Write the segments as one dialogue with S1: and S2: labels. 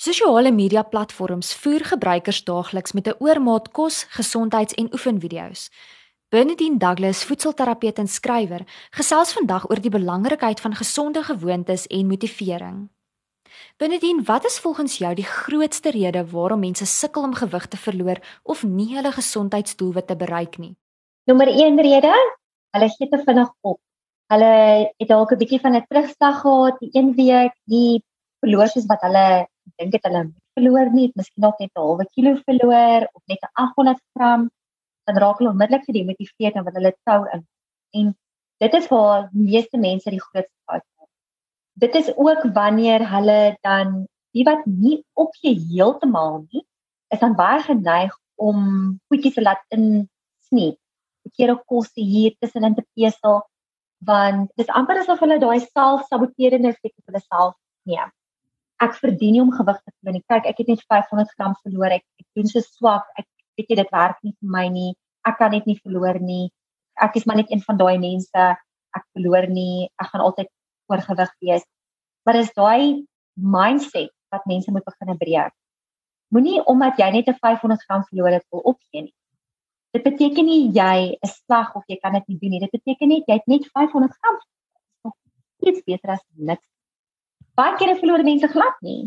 S1: Sosiale media platforms voer gebruikers daagliks met 'n oormaat kos, gesondheids- en oefenvideo's. Bernadine Douglas, voedselterapeut en skrywer, gesels vandag oor die belangrikheid van gesonde gewoontes en motivering. Bernadine, wat is volgens jou die grootste rede waarom mense sukkel om gewig te verloor of nie hulle gesondheidsdoelwitte bereik nie?
S2: Nommer 1 rede, hulle gee te vinnig op. Hulle het dalk 'n bietjie van 'n terugslag gehad die een week, die verloor soos wat hulle dink het hulle verloor nie, miskien dalk net 'n halwe kilo verloor of net 'n 800 gram, dan raak hulle onmiddellik gedemotiveerd en wat hulle tou in. En dit is waar meeste mense die grootste fout maak. Dit is ook wanneer hulle dan die wat nie opgee heeltemal nie, is dan baie geneig om goedjies te laat in sneek. Verkeerde kos hier tussenin te pesel want dit amper asof hulle daai selfsaboterende effek op hulle self neem ek verdien nie om gewig te verloor nie. Kyk, ek het net 500 gram verloor. Ek, ek doen so swak. Ek weet jy dit werk nie vir my nie. Ek kan dit nie verloor nie. Ek is maar net een van daai mense. Ek verloor nie. Ek gaan altyd oorgewig wees. Maar dis daai mindset wat mense moet begin breek. Moenie omdat jy net 'n 500 gram verloor het wil opgee nie. Dit beteken nie jy is sleg of jy kan dit nie doen nie. Dit beteken net jy het net 500 gram. Dit is beter as niks baie kere verloor mense glad nie.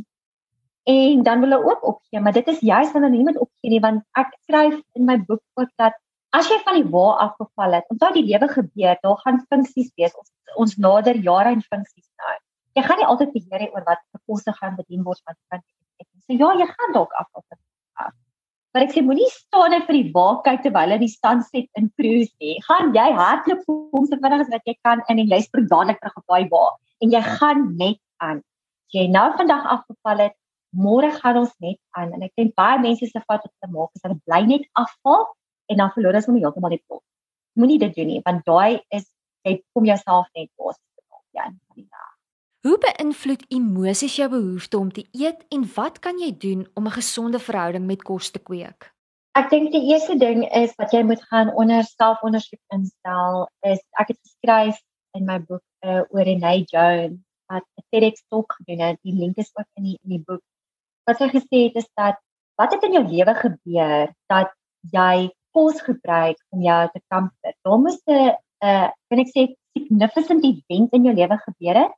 S2: En dan wil hulle ook opgee, maar dit is juist wanneer hulle nie met opgee nie want ek skryf in my boek ook dat as jy van die wa afgeval het, onthou die lewe gebeur, daar gaan funksies wees. Ons ons nader jare en funksies nou. Jy gaan nie altyd beheer hê oor wat gekoste gaan bedien word wat kan ek sê ja, jy gaan dalk afval. Maar ek sê moenie staan vir die wa kyk terwyl hulle die sunset in cruise nie. Gaan jy hardloop kom so vinnig as wat jy kan in en jy spring dadelik terug op daai wa en jy gaan net aan. As jy nou vandag afgeval het, môre gaan ons net aan en ek dink baie mense se fout wat hulle maak is hulle bly net afval en dan verloor hulle sommer heeltemal die plot. Moenie dit doen nie want daai is jy kom jouself net bos ja van die dag.
S1: Hoe beïnvloed emosies jou behoefte om te eet en wat kan jy doen om 'n gesonde verhouding met kos te kweek?
S2: Ek dink die eerste ding is wat jy moet gaan onder selfondersoek instel is ek het geskryf in my boek uh, oor Renee Jones wat 'n TEDx talk gedoen het. Die link is ook in die in die boek. Wat sy gesê het is dat wat het in jou lewe gebeur dat jy kos gebruik om jou te kamper. Daar moes 'n uh kan ek sê significant event in jou lewe gebeur het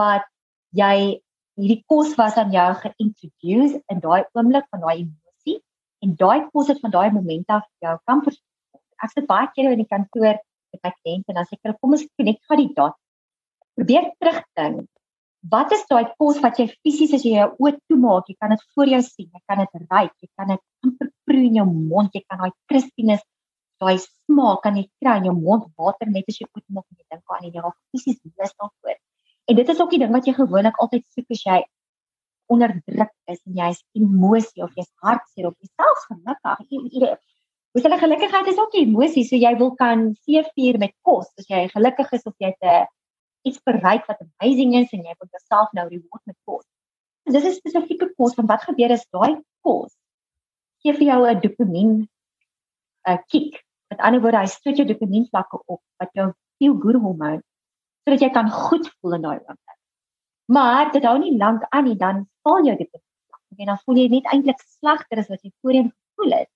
S2: wat jy hierdie kos was aan jou geïntroduce in daai oomblik van daai emosie en daai kos het van daai oomblik af jou kamper. Ek sit baie keer in die kantoor met my kliënte en dan sê ek kom ons connect gou die dot probeer terugdink. Wat is daai kos wat jy fisies as jy jou oë toemaak, jy kan dit voor jou sien, jy kan dit ruik, jy kan dit amper proe in jou mond, jy kan daai crispiness, daai smaak kan jy kry in jou mond, water net as jy oë toemaak en jy dink aan dit, jy raak fisies bewus daarvoor. En dit is ook die ding wat jy gewoonlik altyd soek as jy onder druk is en jy is emosie of jy's hartseer of jyself gelukkig. Hoe hulle gelukkigheid is ook 'n emosie, so jy wil kan seevier met kos as jy gelukkig is of jy 'n iets bereik wat amazing is en jy wil jouself nou reward met kos. En dis 'n spesifieke kos van wat gebeur is daai kos gee vir jou 'n dopamien 'n kick. Met ander woorde, hy stoot jou dopamien vlakke op wat jou feel good hormone sodat jy kan goed voel in daai oomblik. Maar dit hou nie lank aan nie, dan val jou dopamien en dan voel jy net eintlik slegter as wat jy voorheen gevoel het.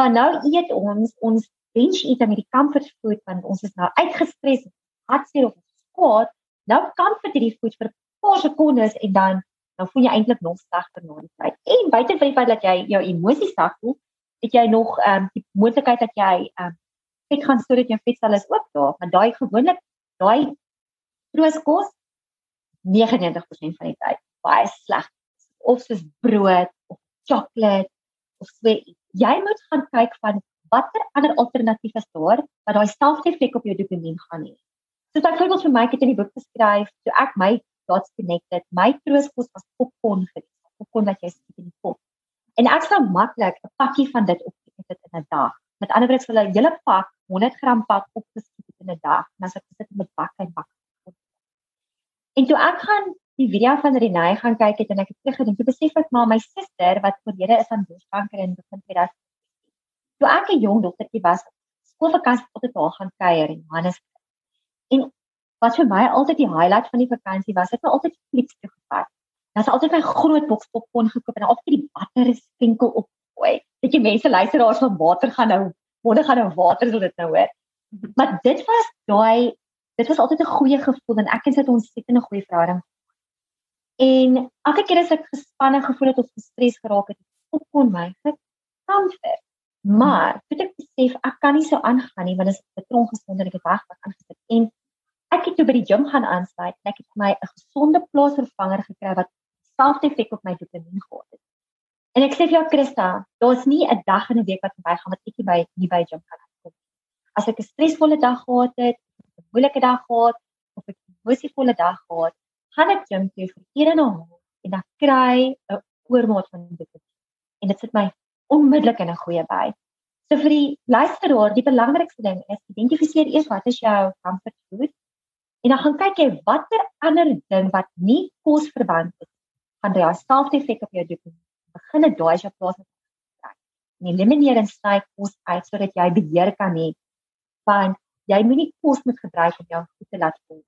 S2: Want nou eet ons ons binge eat met die comfort food want ons is nou uitgestres, hartseer of kwaad, nou vir hierdie voet vir 'n paar sekondes en dan dan voel jy eintlik nog slegter na die tyd. En buite van die feit dat jy jou emosies sag voel, het jy nog ehm um, die moontlikheid dat jy ehm um, vet gaan sodat jou vetsel is ook daar, want daai gewoonlik daai trooskos 99% van die tyd baie sleg of soos brood of sjokolade of so jy moet gaan kyk van watter ander alternatief is daar wat daai selfde effek op jou dopamien gaan hê. So byvoorbeeld vir my ek het in die boek geskryf, so ek my dots connected, my trooskos was popcorn gewees, popcorn wat jy sit in die pot. En ek sou maklik 'n pakkie van dit opgeet het in 'n dag. Met ander woorde, vir 'n hele pak, 100 gram pak opgeskiet in 'n dag, en as ek sit met bak en bak. En toe ek gaan die video van Renée gaan kyk het en ek het teruggedink, ek besef ek maar my suster wat oorlede is aan borskanker in begin 2000. Toe ek 'n jong dogtertjie was, skoolvakansie tot haar gaan kuier in Johannesburg. En wat vir my altyd die highlight van die vakansie was, het altyd flieks toe gevat. Daar's altyd 'n groot boks popcorn gekoop en altyd die batter skenkel op gooi. Dat jy mense luisteraars van water gaan nou, wonder gaan nou water wil dit nou hoor. Maar dit was daai dit was altyd 'n goeie gevoel en ek en sy het ons sit in 'n goeie verhouding. En elke keer as ek gespanne gevoel het of gestres geraak het, popcorn my gekamfer. Maar toe ek besef ek kan nie so aangaan nie want dit is betrong gesond en ek het wegpak aangesit en ek het toe by die gym gaan aansluit en ek het my 'n gesonde plaasvervanger gekry wat selfde effek op my dopamien gehad het. En ek sê vir jou Christa, daar's nie 'n dag in 'n week wat verbygaan wat ek nie by nie by gym kan kom. As ek 'n stresvolle dag gehad het, 'n moeilike dag gehad of 'n emosievolle dag gehad, gaan ek gym toe vir ure en 'n half en dan kry 'n oormaat van dopamien. En dit sit my onmiddellik in 'n goeie by. So vir die luisteraar, die belangrikste ding is identifiseer eers wat is jou comfort food en dan gaan kyk jy watter ander ding wat nie kos verband is gaan jy selfde effek op jou doen. Begin dit daai as jy plaas met trek. En elimineer en sny kos uit sodat jy beheer kan hê van jy moenie kos moet gebruik om jou goed te laat voel.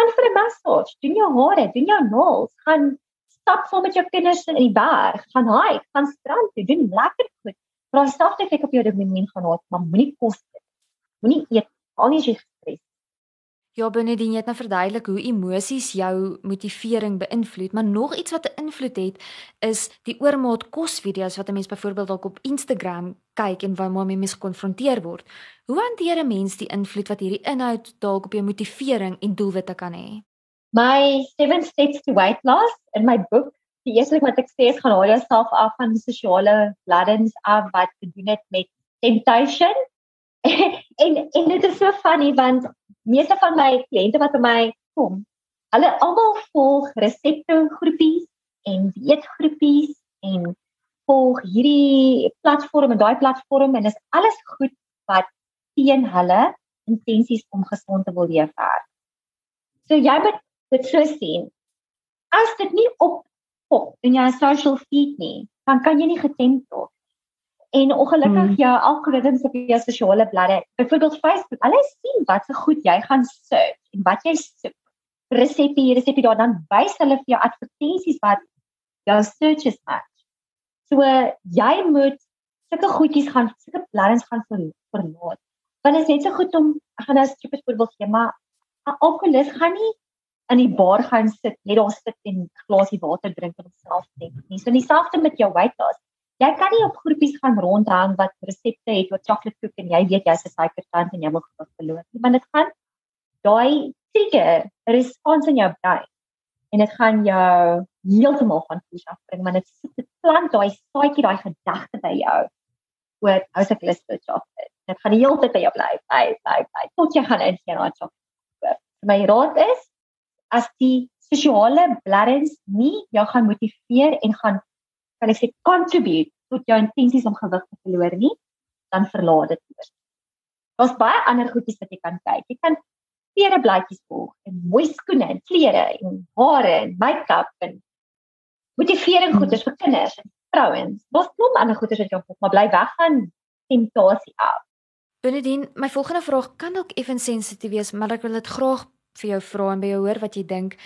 S2: Gaan vir 'n massage, doen jou hare, doen jou naels, gaan stap saam met jou kinders in die berg, gaan hike, gaan strand toe, doen lekker goed. Maar as selfde effek op jou dopamien gaan hê, maar moenie kos eet. Moenie eet al nie jy gestres.
S1: Ja, Benedien het nou verduidelik hoe emosies jou motivering beïnvloed, maar nog iets wat 'n invloed het is die oormaat kosvideo's wat 'n mens byvoorbeeld dalk op Instagram kyk en waarmee mense gekonfronteer word. Hoe hanteer 'n mens die invloed wat hierdie inhoud dalk op jou motivering en doelwitte kan hê?
S2: My 7 steps to weight loss in my boek, die eerste ding wat ek sê is gaan haal jouself af van sosiale bladdens af wat te doen het met temptation. en en dit is so funny want meeste van my kliënte wat by my kom, hulle almal volg resepte groepies en dieetgroepies en volg hierdie platform en daai platform en dis alles goed wat teen hulle intensies om gesond te wil leef werk. So jy moet dit so sien. As dit nie op pop in jou social feed nie, dan kan jy nie getemp word En ongelukkig hmm. jou algoritmes op jou sosiale bladsy, byvoorbeeld Facebook, hulle sien wat se goed jy gaan search en wat jy soek. Resepte hier, resepte daar, dan wys hulle vir jou advertensies wat jou searches match. So jy moet sulke goedjies gaan, sulke bladsy gaan verlaat. Want dit is net so goed om ek gaan nou 'n stupid voorbeeld gee, maar 'n alkoholist gaan nie in die bar gaan sit, net daar sit en 'n glasie water drink en homself net nie. So dieselfde met jou weight loss jy kan nie op groepies gaan rondhang wat resepte het oor chocolate cake en jy weet jy's 'n suikertant en jy wil gewig verloor nie, want dit gaan daai trigger respons in jou brein en dit gaan jou heeltemal van fokus afbring want dit sit dit plant daai saadjie daai gedagte by jou oor hou se lus vir chocolate. Dit gaan die hele tyd by jou bly, bly, bly, bly tot jy gaan insien wat chocolate. My raad is as die sosiale bladdens nie jou gaan motiveer en gaan kan ek sê contribute tot jou intensies om gewig te verloor nie, dan verlaat dit eers. Daar's baie ander goedjies wat jy kan kyk. Jy kan vere blaadjies volg en mooi skoene en klere en hare en make-up en motivering goeders vir kinders en vrouens. Daar's klomp ander goeders wat jy kan volg, maar bly weg van temptasie af.
S1: Benedien, my volgende vraag kan dalk effens sensitief wees, maar ek wil dit graag vir jou vra en by jou hoor wat jy dink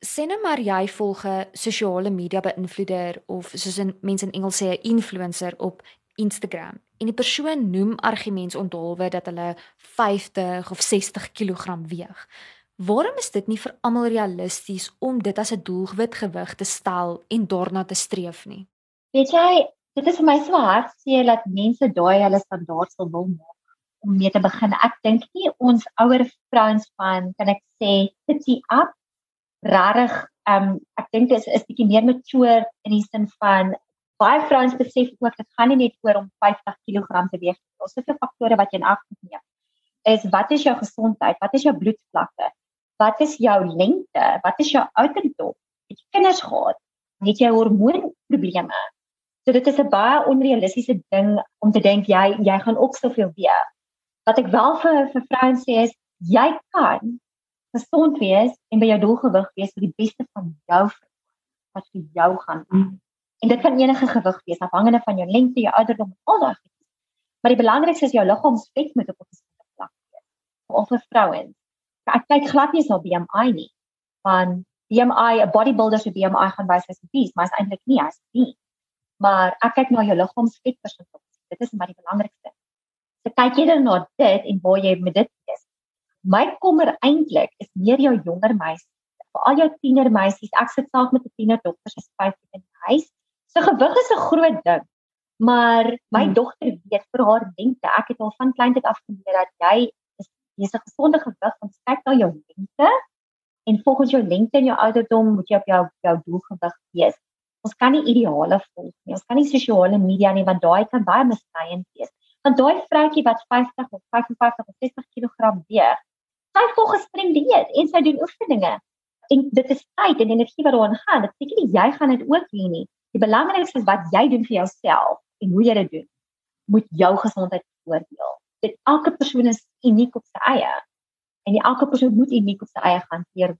S1: sê nou maar jy volg 'n sosiale media beïnvloeder of soos in mense in Engels sê 'n influencer op Instagram en die persoon noem argumente onthulwe dat hulle 50 of 60 kg weeg. Waarom is dit nie vir almal realisties om dit as 'n doelwit gewig te stel en daarna te streef nie?
S2: Weet jy, dit is vir my so hartseer dat mense daai hulle standaard sal wil maak om mee te begin. Ek dink nie ons ouer vrouens van kan ek sê sit up regtig ehm um, ek dink is is bietjie meer mature in die sin van baie vrouens besef ook dit gaan nie net oor om 50 kg te weeg nie. Daar's soveel faktore wat jy in ag moet neem. Is wat is jou gesondheid? Wat is jou bloedvlakke? Wat is jou lengte? Wat is jou ouderdom? Het jy kinders gehad? Het jy hormoonprobleme? So dit is 'n baie onrealistiese ding om te dink jy jy gaan ook soveel weeg. Wat ek wel vir vir vrouens sê is jy kan gesond wees en by jou doelgewig wees vir die beste van jou wat vir jou gaan. En dit kan enige gewig wees afhangende van jou lengte, jou ouderdom, al goed. Maar die belangrikste is jou liggaamsvet moet op 'n gesonde vlak wees. Veral vir vrouens. Ek kyk glad nie op BMI nie. Want BMI, 'n bodybuilder se BMI gaan wys as 'n bees, maar is eintlik nie as 'n bees. Maar ek kyk na jou liggaamsvetpersentasie. Dit is maar die belangrikste. So kyk jy dan na dit en waar jy met dit is. My kommer eintlik is meer jou jonger meisies, veral jou tiener meisies. Ek sit saam met 'n tiener dogter se 5 in die huis. So gewig is 'n groot ding. Maar my hmm. dogter weet vir haar lengte. Ek het al van kleintyd af geleer dat jy is jy's 'n gesonde gewig om kyk na jou lengte en volgens jou lengte en jou ouderdom moet jy op jou jou doelgewig wees. Ons kan nie ideale volg nie. Ons kan nie sosiale media nie want daai kan baie misleidend wees. Want daai vroutjie wat 50 of 55 of 60 kg weeg, sy volg 'n streng dieet en sy doen oefeninge. En dit is tyd en energie wat daarin gaan. Dit beteken nie jy gaan dit ook hê nie. Die belangrikste is wat jy doen vir jouself en hoe jy dit doen. Moet jou gesondheid voordeel. Dit elke persoon is uniek op sy eie en elke persoon moet uniek op sy eie hanteer